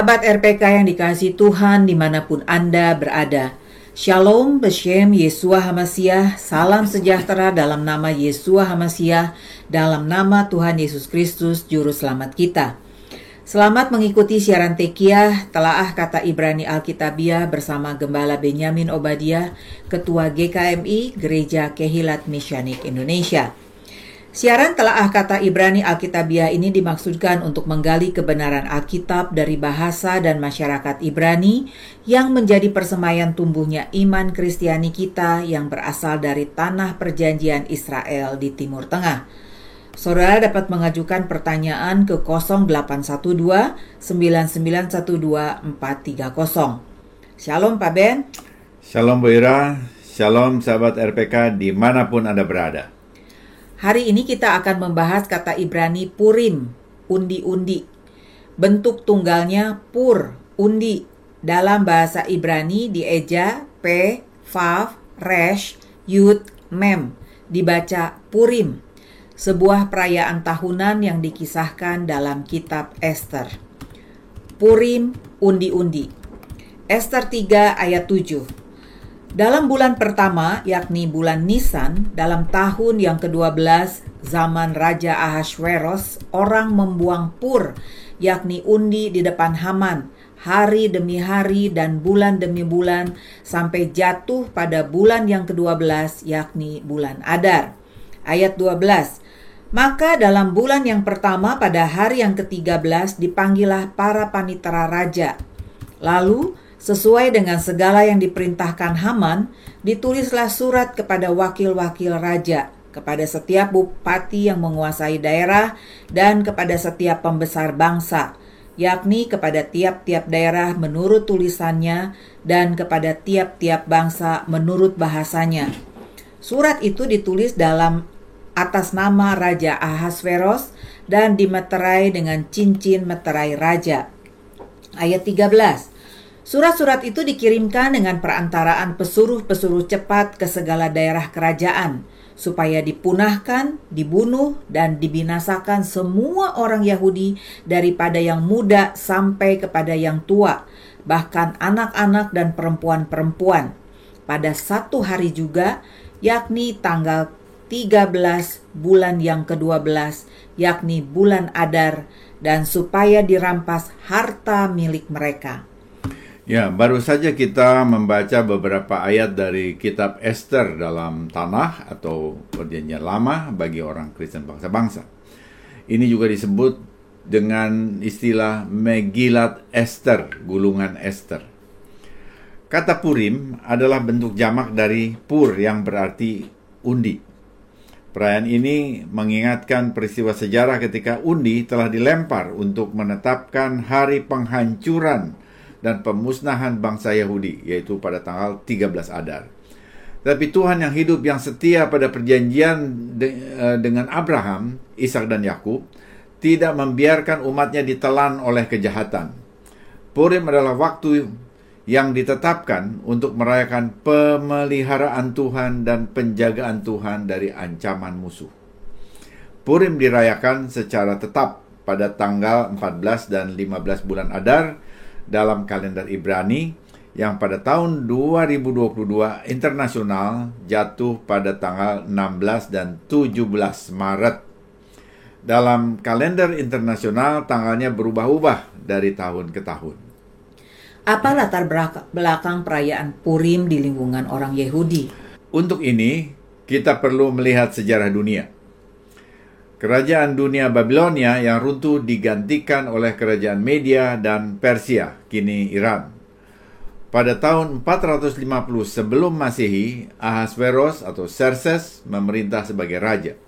Sahabat RPK yang dikasih Tuhan di mana pun Anda berada. Shalom, Beshem, Yesua Hamasiah, salam sejahtera dalam nama Yesua Hamasiah, dalam nama Tuhan Yesus Kristus, Juru Selamat kita. Selamat mengikuti siaran Tekiah, telaah kata Ibrani Alkitabiah bersama Gembala Benyamin Obadiah, Ketua GKMI, Gereja Kehilat Misyanik Indonesia. Siaran telaah kata Ibrani Alkitabiah ini dimaksudkan untuk menggali kebenaran Alkitab dari bahasa dan masyarakat Ibrani yang menjadi persemayan tumbuhnya iman Kristiani kita yang berasal dari tanah perjanjian Israel di Timur Tengah. Saudara dapat mengajukan pertanyaan ke 0812 9912 430. Shalom Pak Ben. Shalom Bu Ira, Shalom sahabat RPK di mana pun Anda berada. Hari ini kita akan membahas kata Ibrani Purim, undi-undi. Bentuk tunggalnya pur, undi. Dalam bahasa Ibrani dieja P, Vav, Resh, Yud, Mem. Dibaca Purim, sebuah perayaan tahunan yang dikisahkan dalam kitab Esther. Purim, undi-undi. Esther 3 ayat 7. Dalam bulan pertama, yakni bulan Nisan, dalam tahun yang ke-12 zaman Raja Ahasveros, orang membuang pur, yakni undi di depan Haman, hari demi hari dan bulan demi bulan, sampai jatuh pada bulan yang ke-12, yakni bulan Adar. Ayat 12, maka dalam bulan yang pertama pada hari yang ke-13 dipanggillah para panitera raja. Lalu Sesuai dengan segala yang diperintahkan Haman, ditulislah surat kepada wakil-wakil raja, kepada setiap bupati yang menguasai daerah, dan kepada setiap pembesar bangsa, yakni kepada tiap-tiap daerah menurut tulisannya dan kepada tiap-tiap bangsa menurut bahasanya. Surat itu ditulis dalam atas nama Raja Ahasveros dan dimeterai dengan cincin meterai raja. Ayat 13. Surat-surat itu dikirimkan dengan perantaraan pesuruh-pesuruh cepat ke segala daerah kerajaan, supaya dipunahkan, dibunuh, dan dibinasakan semua orang Yahudi daripada yang muda sampai kepada yang tua, bahkan anak-anak dan perempuan-perempuan. Pada satu hari juga, yakni tanggal 13 bulan yang ke-12, yakni bulan Adar, dan supaya dirampas harta milik mereka. Ya, baru saja kita membaca beberapa ayat dari kitab Esther dalam tanah atau perjanjian lama bagi orang Kristen bangsa-bangsa. Ini juga disebut dengan istilah Megilat Esther, gulungan Esther. Kata Purim adalah bentuk jamak dari pur yang berarti undi. Perayaan ini mengingatkan peristiwa sejarah ketika undi telah dilempar untuk menetapkan hari penghancuran dan pemusnahan bangsa Yahudi, yaitu pada tanggal 13 Adar. Tapi Tuhan yang hidup yang setia pada perjanjian de, uh, dengan Abraham, Ishak dan Yakub tidak membiarkan umatnya ditelan oleh kejahatan. Purim adalah waktu yang ditetapkan untuk merayakan pemeliharaan Tuhan dan penjagaan Tuhan dari ancaman musuh. Purim dirayakan secara tetap pada tanggal 14 dan 15 bulan Adar dalam kalender Ibrani yang pada tahun 2022 internasional jatuh pada tanggal 16 dan 17 Maret. Dalam kalender internasional tanggalnya berubah-ubah dari tahun ke tahun. Apa latar belakang perayaan Purim di lingkungan orang Yahudi? Untuk ini, kita perlu melihat sejarah dunia. Kerajaan dunia Babilonia yang runtuh digantikan oleh kerajaan Media dan Persia, kini Iran. Pada tahun 450 sebelum Masehi, Ahasveros atau Xerxes memerintah sebagai raja.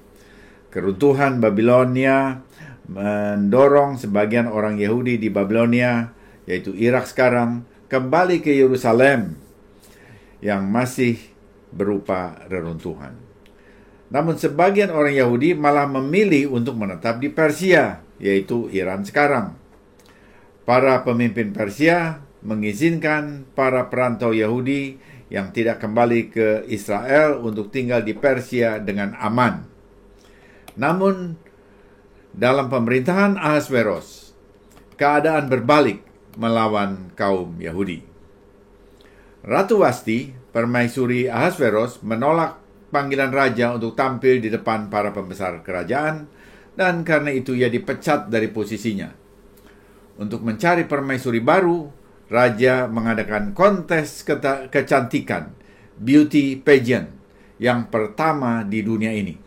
Keruntuhan Babilonia mendorong sebagian orang Yahudi di Babilonia, yaitu Irak sekarang, kembali ke Yerusalem yang masih berupa reruntuhan. Namun sebagian orang Yahudi malah memilih untuk menetap di Persia, yaitu Iran sekarang. Para pemimpin Persia mengizinkan para perantau Yahudi yang tidak kembali ke Israel untuk tinggal di Persia dengan aman. Namun, dalam pemerintahan Ahasveros, keadaan berbalik melawan kaum Yahudi. Ratu Wasti, permaisuri Ahasveros, menolak panggilan raja untuk tampil di depan para pembesar kerajaan, dan karena itu ia dipecat dari posisinya. Untuk mencari permaisuri baru, raja mengadakan kontes kecantikan, beauty pageant, yang pertama di dunia ini.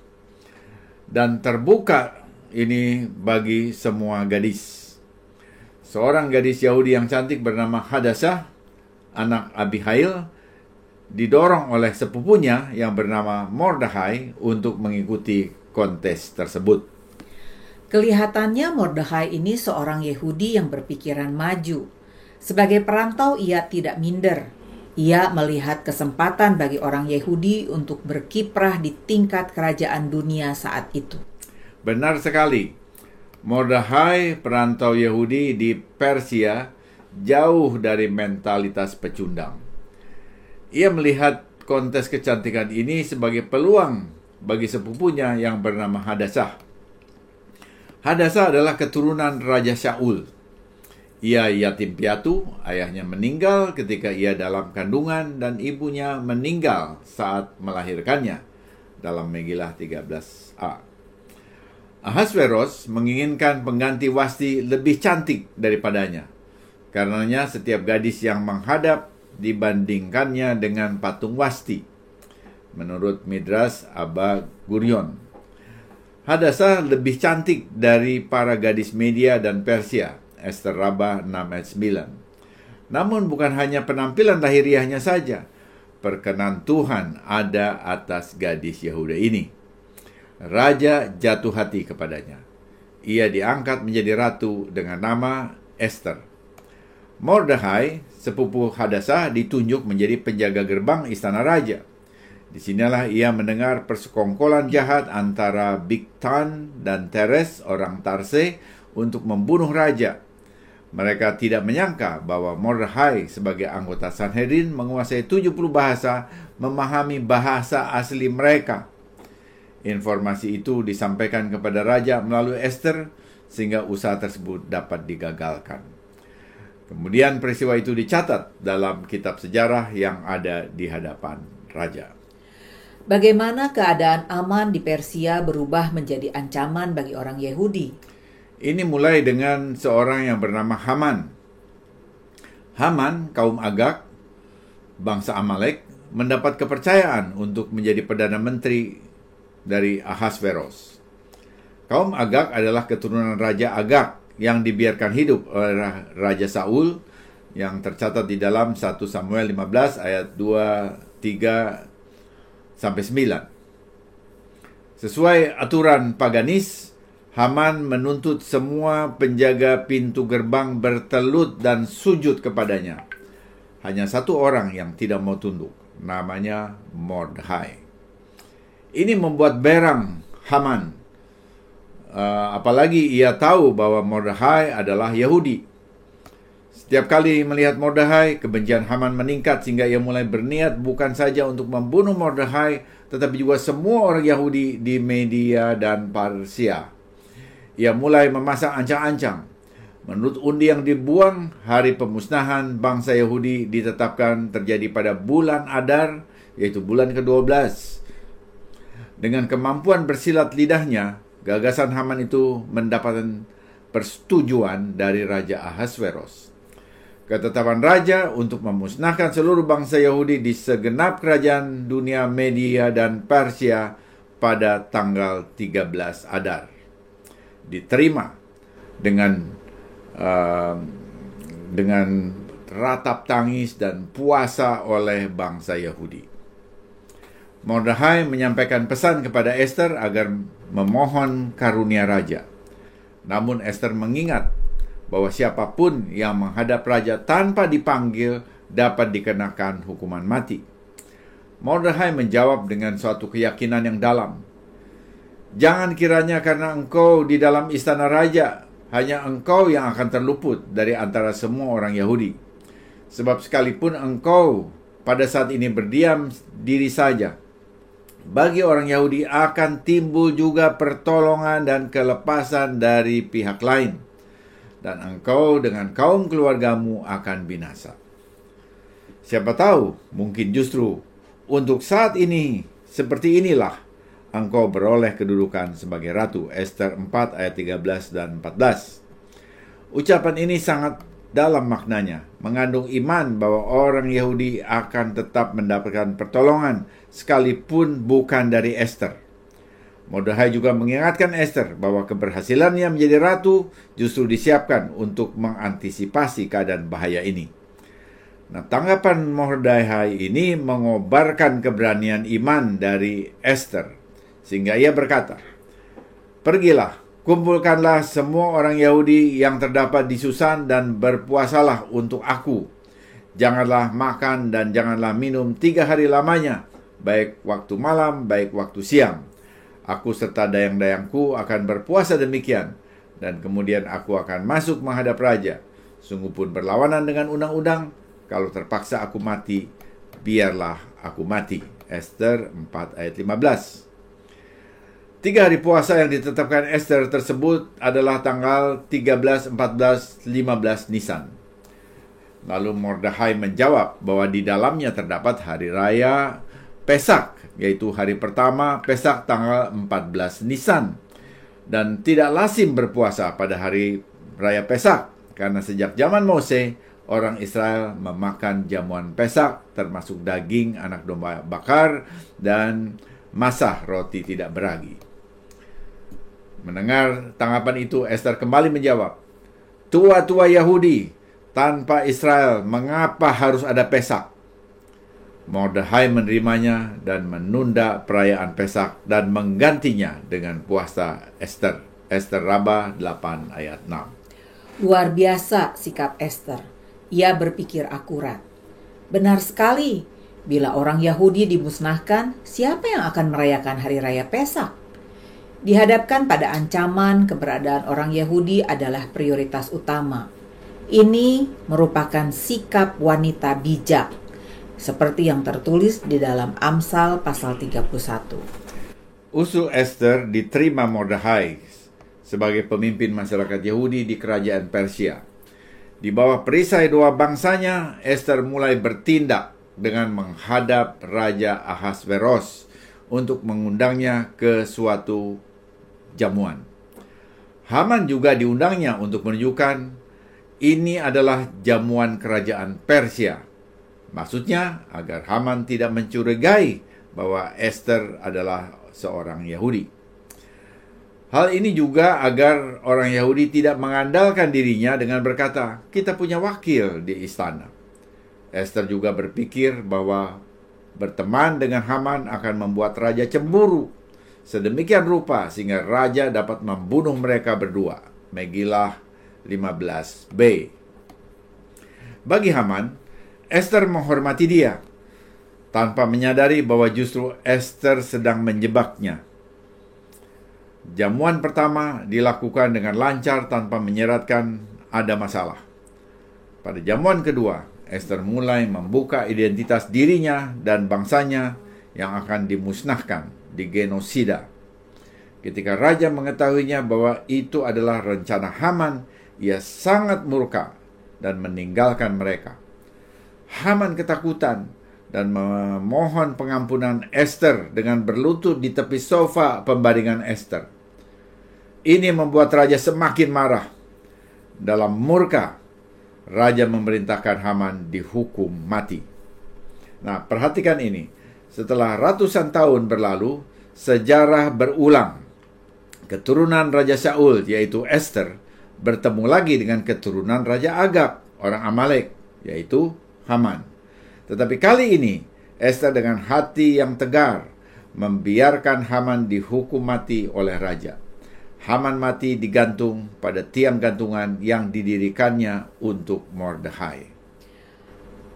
Dan terbuka ini bagi semua gadis. Seorang gadis Yahudi yang cantik bernama Hadassah, anak Abihail, didorong oleh sepupunya yang bernama Mordehai untuk mengikuti kontes tersebut. Kelihatannya Mordehai ini seorang Yahudi yang berpikiran maju. Sebagai perantau ia tidak minder. Ia melihat kesempatan bagi orang Yahudi untuk berkiprah di tingkat kerajaan dunia saat itu. Benar sekali. Mordehai, perantau Yahudi di Persia, jauh dari mentalitas pecundang. Ia melihat kontes kecantikan ini sebagai peluang bagi sepupunya yang bernama Hadassah. Hadassah adalah keturunan Raja Shaul. Ia yatim piatu, ayahnya meninggal ketika ia dalam kandungan dan ibunya meninggal saat melahirkannya dalam Megilah 13a. Ahasveros menginginkan pengganti Wasti lebih cantik daripadanya. Karenanya setiap gadis yang menghadap dibandingkannya dengan patung Wasti. Menurut Midras Abba Gurion. Hadasa lebih cantik dari para gadis media dan Persia. Esther Rabah 6 ayat 9. Namun bukan hanya penampilan lahiriahnya saja. Perkenan Tuhan ada atas gadis Yehuda ini Raja jatuh hati kepadanya. Ia diangkat menjadi ratu dengan nama Esther. Mordehai, sepupu Hadassah, ditunjuk menjadi penjaga gerbang istana raja. Di sinilah ia mendengar persekongkolan jahat antara Bigtan dan Teres, orang Tarse, untuk membunuh raja. Mereka tidak menyangka bahwa Mordehai sebagai anggota Sanhedrin menguasai 70 bahasa, memahami bahasa asli mereka – Informasi itu disampaikan kepada raja melalui Esther sehingga usaha tersebut dapat digagalkan. Kemudian peristiwa itu dicatat dalam kitab sejarah yang ada di hadapan raja. Bagaimana keadaan aman di Persia berubah menjadi ancaman bagi orang Yahudi? Ini mulai dengan seorang yang bernama Haman. Haman, kaum Agak, bangsa Amalek, mendapat kepercayaan untuk menjadi perdana menteri dari Ahasveros. Kaum Agak adalah keturunan Raja Agak yang dibiarkan hidup oleh Raja Saul yang tercatat di dalam 1 Samuel 15 ayat 2, 3 sampai 9. Sesuai aturan paganis, Haman menuntut semua penjaga pintu gerbang bertelut dan sujud kepadanya. Hanya satu orang yang tidak mau tunduk, namanya Mordhai. Ini membuat berang Haman. Uh, apalagi ia tahu bahwa Mordehai adalah Yahudi. Setiap kali melihat Mordehai, kebencian Haman meningkat sehingga ia mulai berniat bukan saja untuk membunuh Mordehai, tetapi juga semua orang Yahudi di Media dan Parsia. Ia mulai memasang ancang-ancang. Menurut undi yang dibuang, hari pemusnahan bangsa Yahudi ditetapkan terjadi pada bulan Adar, yaitu bulan ke-12 dengan kemampuan bersilat lidahnya, gagasan Haman itu mendapatkan persetujuan dari Raja Ahasveros. Ketetapan raja untuk memusnahkan seluruh bangsa Yahudi di segenap kerajaan dunia Media dan Persia pada tanggal 13 Adar. Diterima dengan uh, dengan ratap tangis dan puasa oleh bangsa Yahudi. Mordehai menyampaikan pesan kepada Esther agar memohon karunia raja. Namun Esther mengingat bahwa siapa pun yang menghadap raja tanpa dipanggil dapat dikenakan hukuman mati. Mordehai menjawab dengan suatu keyakinan yang dalam. Jangan kiranya karena engkau di dalam istana raja, hanya engkau yang akan terluput dari antara semua orang Yahudi. Sebab sekalipun engkau pada saat ini berdiam diri saja, bagi orang Yahudi akan timbul juga pertolongan dan kelepasan dari pihak lain. dan engkau dengan kaum keluargamu akan binasa. Siapa tahu, mungkin justru untuk saat ini seperti inilah engkau beroleh kedudukan sebagai ratu. Esther 4 ayat 13 dan 14. Ucapan ini sangat dalam maknanya, mengandung iman bahwa orang Yahudi akan tetap mendapatkan pertolongan sekalipun bukan dari Esther. Mordechai juga mengingatkan Esther bahwa keberhasilannya menjadi ratu justru disiapkan untuk mengantisipasi keadaan bahaya ini. Nah, tanggapan Mordechai ini mengobarkan keberanian iman dari Esther, sehingga ia berkata, "Pergilah, kumpulkanlah semua orang Yahudi yang terdapat di Susan dan berpuasalah untuk aku. Janganlah makan dan janganlah minum tiga hari lamanya, baik waktu malam, baik waktu siang." Aku serta dayang-dayangku akan berpuasa demikian, dan kemudian aku akan masuk menghadap raja. Sungguh pun berlawanan dengan undang-undang, kalau terpaksa aku mati, biarlah aku mati. Esther 4 ayat 15. Tiga hari puasa yang ditetapkan Esther tersebut adalah tanggal 13, 14, 15 Nisan. Lalu Mordechai menjawab bahwa di dalamnya terdapat hari raya Pesak yaitu hari pertama Pesak tanggal 14 Nisan dan tidak lazim berpuasa pada hari raya Pesak karena sejak zaman Mose orang Israel memakan jamuan Pesak termasuk daging anak domba bakar dan masah roti tidak beragi. Mendengar tanggapan itu Esther kembali menjawab, "Tua-tua Yahudi, tanpa Israel mengapa harus ada Pesak?" Mordechai menerimanya dan menunda perayaan Pesak dan menggantinya dengan puasa Esther. Esther Rabah 8 ayat 6. Luar biasa sikap Esther. Ia berpikir akurat. Benar sekali, bila orang Yahudi dimusnahkan, siapa yang akan merayakan hari raya Pesak? Dihadapkan pada ancaman keberadaan orang Yahudi adalah prioritas utama. Ini merupakan sikap wanita bijak seperti yang tertulis di dalam Amsal pasal 31. Usul Esther diterima Mordechai sebagai pemimpin masyarakat Yahudi di kerajaan Persia. Di bawah perisai dua bangsanya, Esther mulai bertindak dengan menghadap Raja Ahasveros untuk mengundangnya ke suatu jamuan. Haman juga diundangnya untuk menunjukkan ini adalah jamuan kerajaan Persia Maksudnya agar Haman tidak mencurigai bahwa Esther adalah seorang Yahudi. Hal ini juga agar orang Yahudi tidak mengandalkan dirinya dengan berkata, "Kita punya wakil di istana." Esther juga berpikir bahwa berteman dengan Haman akan membuat raja cemburu sedemikian rupa sehingga raja dapat membunuh mereka berdua. Megilah 15b. Bagi Haman, Esther menghormati dia tanpa menyadari bahwa justru Esther sedang menjebaknya. Jamuan pertama dilakukan dengan lancar tanpa menyeratkan ada masalah. Pada jamuan kedua, Esther mulai membuka identitas dirinya dan bangsanya yang akan dimusnahkan di genosida. Ketika raja mengetahuinya bahwa itu adalah rencana Haman, ia sangat murka dan meninggalkan mereka. Haman ketakutan dan memohon pengampunan Esther dengan berlutut di tepi sofa pembaringan Esther. Ini membuat raja semakin marah. Dalam murka, raja memerintahkan Haman dihukum mati. Nah, perhatikan ini. Setelah ratusan tahun berlalu, sejarah berulang. Keturunan Raja Saul, yaitu Esther, bertemu lagi dengan keturunan Raja Agab, orang Amalek, yaitu Haman. Tetapi kali ini Esther dengan hati yang tegar membiarkan Haman dihukum mati oleh raja. Haman mati digantung pada tiang gantungan yang didirikannya untuk Mordechai.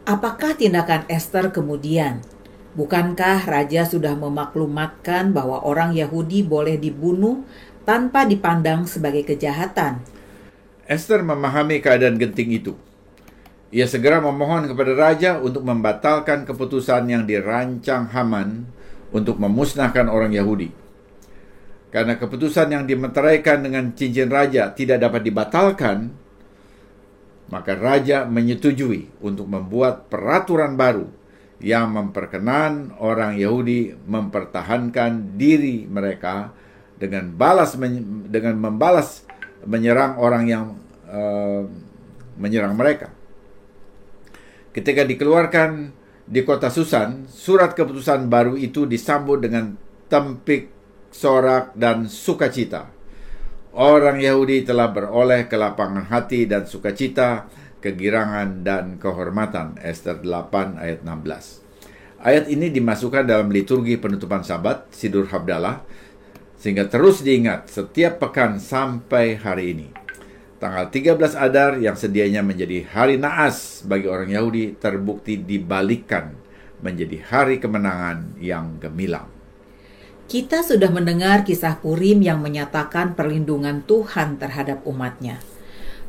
Apakah tindakan Esther kemudian? Bukankah raja sudah memaklumatkan bahwa orang Yahudi boleh dibunuh tanpa dipandang sebagai kejahatan? Esther memahami keadaan genting itu. Ia segera memohon kepada raja untuk membatalkan keputusan yang dirancang Haman untuk memusnahkan orang Yahudi. Karena keputusan yang dimeteraikan dengan cincin raja tidak dapat dibatalkan, maka raja menyetujui untuk membuat peraturan baru yang memperkenan orang Yahudi mempertahankan diri mereka dengan balas dengan membalas menyerang orang yang uh, menyerang mereka. Ketika dikeluarkan di kota Susan, surat keputusan baru itu disambut dengan tempik, sorak, dan sukacita. Orang Yahudi telah beroleh kelapangan hati dan sukacita, kegirangan, dan kehormatan. Esther 8 ayat 16. Ayat ini dimasukkan dalam liturgi penutupan sabat, Sidur Habdalah, sehingga terus diingat setiap pekan sampai hari ini. Tanggal 13 Adar yang sedianya menjadi hari naas bagi orang Yahudi terbukti dibalikkan menjadi hari kemenangan yang gemilang. Kita sudah mendengar kisah Purim yang menyatakan perlindungan Tuhan terhadap umatnya.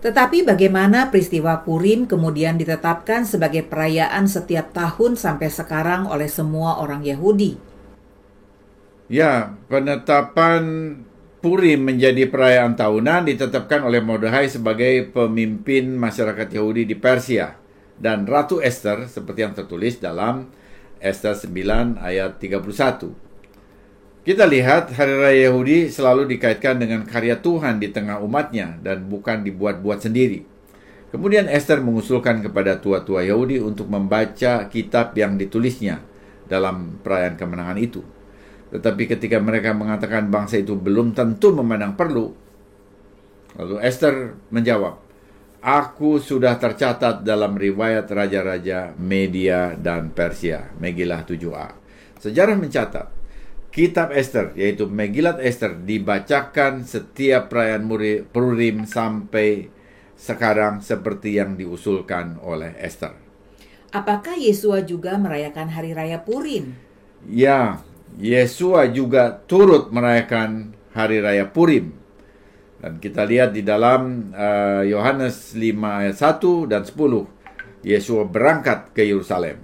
Tetapi bagaimana peristiwa Purim kemudian ditetapkan sebagai perayaan setiap tahun sampai sekarang oleh semua orang Yahudi? Ya, penetapan Purim menjadi perayaan tahunan ditetapkan oleh Mordekai sebagai pemimpin masyarakat Yahudi di Persia dan Ratu Esther seperti yang tertulis dalam Esther 9 ayat 31. Kita lihat hari raya Yahudi selalu dikaitkan dengan karya Tuhan di tengah umatnya dan bukan dibuat-buat sendiri. Kemudian Esther mengusulkan kepada tua-tua Yahudi untuk membaca kitab yang ditulisnya dalam perayaan kemenangan itu. Tetapi ketika mereka mengatakan bangsa itu belum tentu memandang perlu, lalu Esther menjawab, Aku sudah tercatat dalam riwayat raja-raja Media dan Persia, Megilah 7a. Sejarah mencatat, kitab Esther, yaitu Megilat Esther, dibacakan setiap perayaan Purim sampai sekarang seperti yang diusulkan oleh Esther. Apakah Yesua juga merayakan hari raya Purim? Ya, Yesua juga turut merayakan hari raya Purim. Dan kita lihat di dalam uh, Yohanes uh, 5 ayat 1 dan 10, Yesua berangkat ke Yerusalem.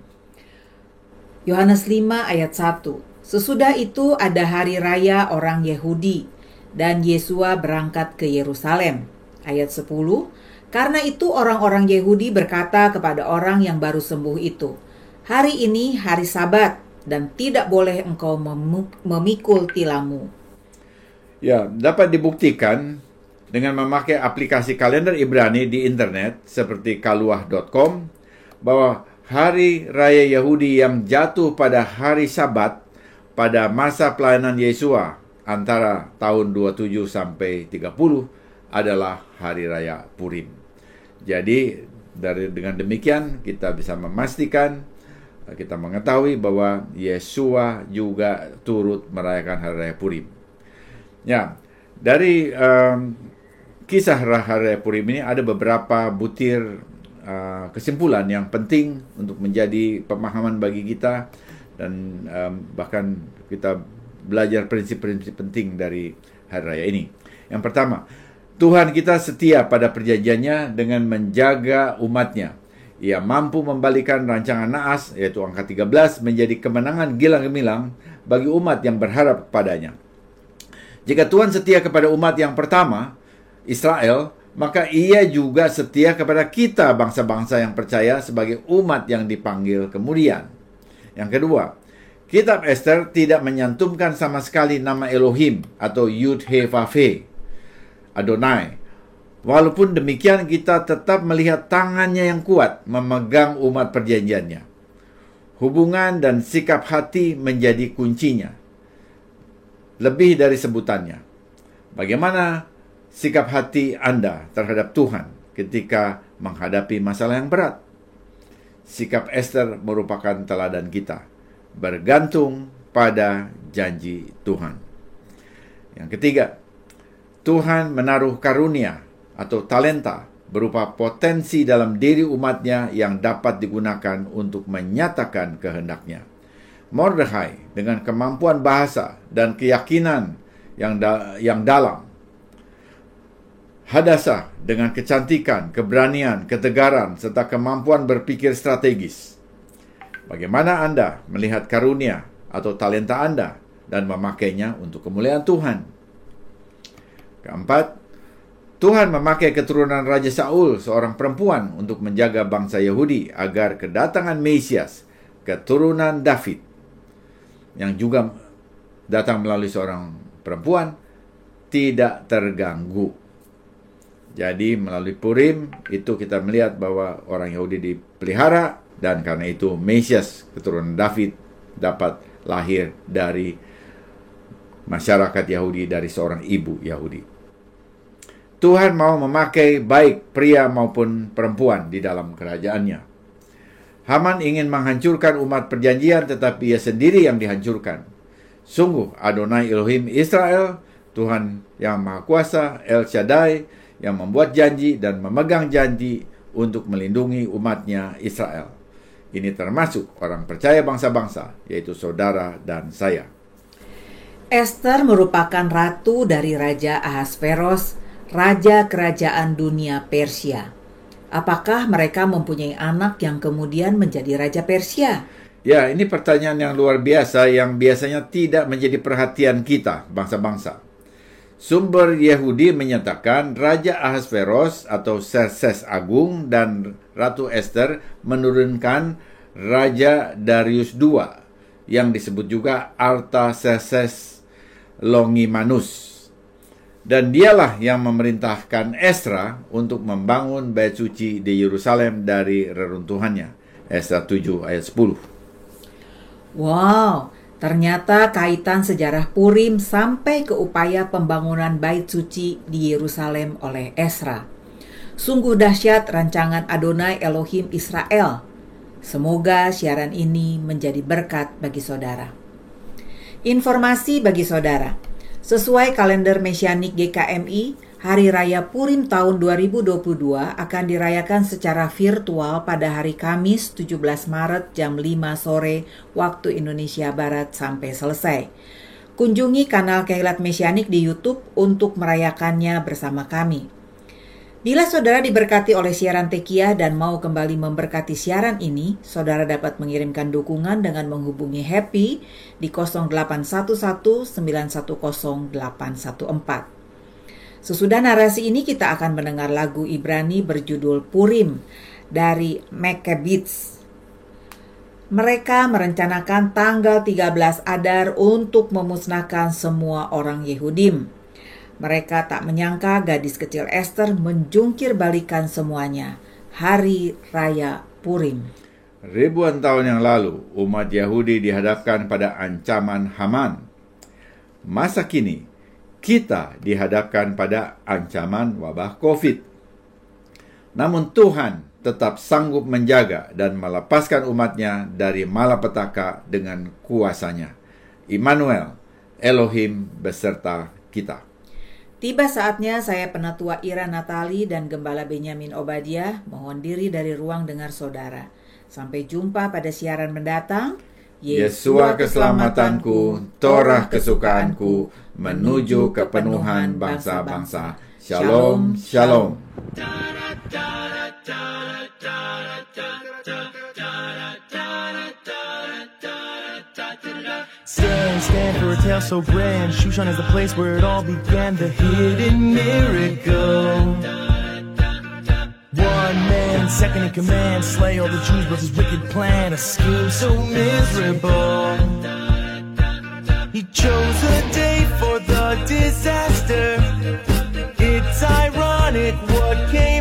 Yohanes 5 ayat 1. Sesudah itu ada hari raya orang Yahudi dan Yesua berangkat ke Yerusalem. Ayat 10. Karena itu orang-orang Yahudi berkata kepada orang yang baru sembuh itu, "Hari ini hari Sabat dan tidak boleh engkau memikul tilammu. Ya, dapat dibuktikan dengan memakai aplikasi kalender Ibrani di internet seperti kaluah.com bahwa hari raya Yahudi yang jatuh pada hari Sabat pada masa pelayanan Yesua antara tahun 27 sampai 30 adalah hari raya Purim. Jadi dari dengan demikian kita bisa memastikan kita mengetahui bahwa Yesua juga turut merayakan hari raya Purim. Ya, dari um, kisah hari raya Purim ini ada beberapa butir uh, kesimpulan yang penting untuk menjadi pemahaman bagi kita dan um, bahkan kita belajar prinsip-prinsip penting dari hari raya ini. Yang pertama, Tuhan kita setia pada perjanjiannya dengan menjaga umatnya ia mampu membalikan rancangan Naas, yaitu angka 13, menjadi kemenangan gilang gemilang bagi umat yang berharap padanya. Jika Tuhan setia kepada umat yang pertama, Israel, maka ia juga setia kepada kita bangsa-bangsa yang percaya sebagai umat yang dipanggil kemudian. Yang kedua, kitab Esther tidak menyantumkan sama sekali nama Elohim atau Yud He Vav Adonai Walaupun demikian kita tetap melihat tangannya yang kuat memegang umat perjanjiannya. Hubungan dan sikap hati menjadi kuncinya. Lebih dari sebutannya. Bagaimana sikap hati Anda terhadap Tuhan ketika menghadapi masalah yang berat? Sikap Esther merupakan teladan kita. Bergantung pada janji Tuhan. Yang ketiga, Tuhan menaruh karunia atau talenta berupa potensi dalam diri umatnya yang dapat digunakan untuk menyatakan kehendaknya. Mordechai dengan kemampuan bahasa dan keyakinan yang da yang dalam. Hadasa dengan kecantikan, keberanian, ketegaran, serta kemampuan berpikir strategis. Bagaimana Anda melihat karunia atau talenta Anda dan memakainya untuk kemuliaan Tuhan? Keempat, Tuhan memakai keturunan Raja Saul, seorang perempuan, untuk menjaga bangsa Yahudi agar kedatangan Mesias, keturunan David, yang juga datang melalui seorang perempuan, tidak terganggu. Jadi melalui Purim itu kita melihat bahwa orang Yahudi dipelihara dan karena itu Mesias keturunan David dapat lahir dari masyarakat Yahudi dari seorang ibu Yahudi. Tuhan mau memakai baik pria maupun perempuan di dalam kerajaannya. Haman ingin menghancurkan umat perjanjian tetapi ia sendiri yang dihancurkan. Sungguh Adonai Elohim Israel, Tuhan yang Maha Kuasa, El Shaddai, yang membuat janji dan memegang janji untuk melindungi umatnya Israel. Ini termasuk orang percaya bangsa-bangsa, yaitu saudara dan saya. Esther merupakan ratu dari Raja Ahasveros, raja kerajaan dunia Persia. Apakah mereka mempunyai anak yang kemudian menjadi raja Persia? Ya, ini pertanyaan yang luar biasa yang biasanya tidak menjadi perhatian kita, bangsa-bangsa. Sumber Yahudi menyatakan Raja Ahasveros atau Serses Agung dan Ratu Esther menurunkan Raja Darius II yang disebut juga Artaserses Longimanus. Dan dialah yang memerintahkan Esra untuk membangun bait suci di Yerusalem dari reruntuhannya. Esra 7 ayat 10. Wow, Ternyata kaitan sejarah Purim sampai ke upaya pembangunan bait suci di Yerusalem oleh Esra. Sungguh dahsyat rancangan Adonai Elohim Israel. Semoga siaran ini menjadi berkat bagi saudara. Informasi bagi saudara. Sesuai kalender Mesianik GKMI, Hari Raya Purim tahun 2022 akan dirayakan secara virtual pada hari Kamis 17 Maret jam 5 sore waktu Indonesia Barat sampai selesai. Kunjungi kanal Kehilat Mesianik di YouTube untuk merayakannya bersama kami. Bila saudara diberkati oleh siaran Tekiah dan mau kembali memberkati siaran ini, saudara dapat mengirimkan dukungan dengan menghubungi Happy di 0811 910 814. Sesudah narasi ini kita akan mendengar lagu Ibrani berjudul Purim dari Maccabees. Mereka merencanakan tanggal 13 Adar untuk memusnahkan semua orang Yehudim. Mereka tak menyangka gadis kecil Esther menjungkir balikan semuanya. Hari Raya Purim. Ribuan tahun yang lalu, umat Yahudi dihadapkan pada ancaman Haman. Masa kini, kita dihadapkan pada ancaman wabah COVID. Namun Tuhan tetap sanggup menjaga dan melepaskan umatnya dari malapetaka dengan kuasanya. Immanuel, Elohim beserta kita. Tiba saatnya saya penatua Ira Natali dan Gembala Benyamin Obadiah mohon diri dari ruang dengar saudara. Sampai jumpa pada siaran mendatang. Yesua keselamatanku, Torah kesukaanku, menuju kepenuhan bangsa-bangsa. Shalom, shalom. Stand, stand for a tale so grand. Shushan is the place where it all began. The hidden miracle. Second in command, slay all the Jews, with his wicked plan, a scheme so miserable. He chose a day for the disaster. It's ironic what came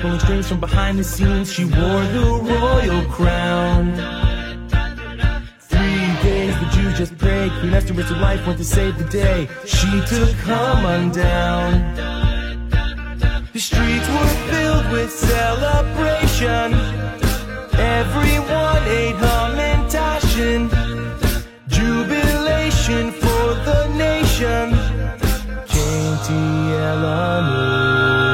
pulling strings from behind the scenes. She wore the royal crown. Three days the Jews just prayed. Queen Esther risked her life, went to save the day. She took on down. The streets were filled with celebration. Everyone ate hum and tashin. Jubilation for the nation. Katie Eleanor.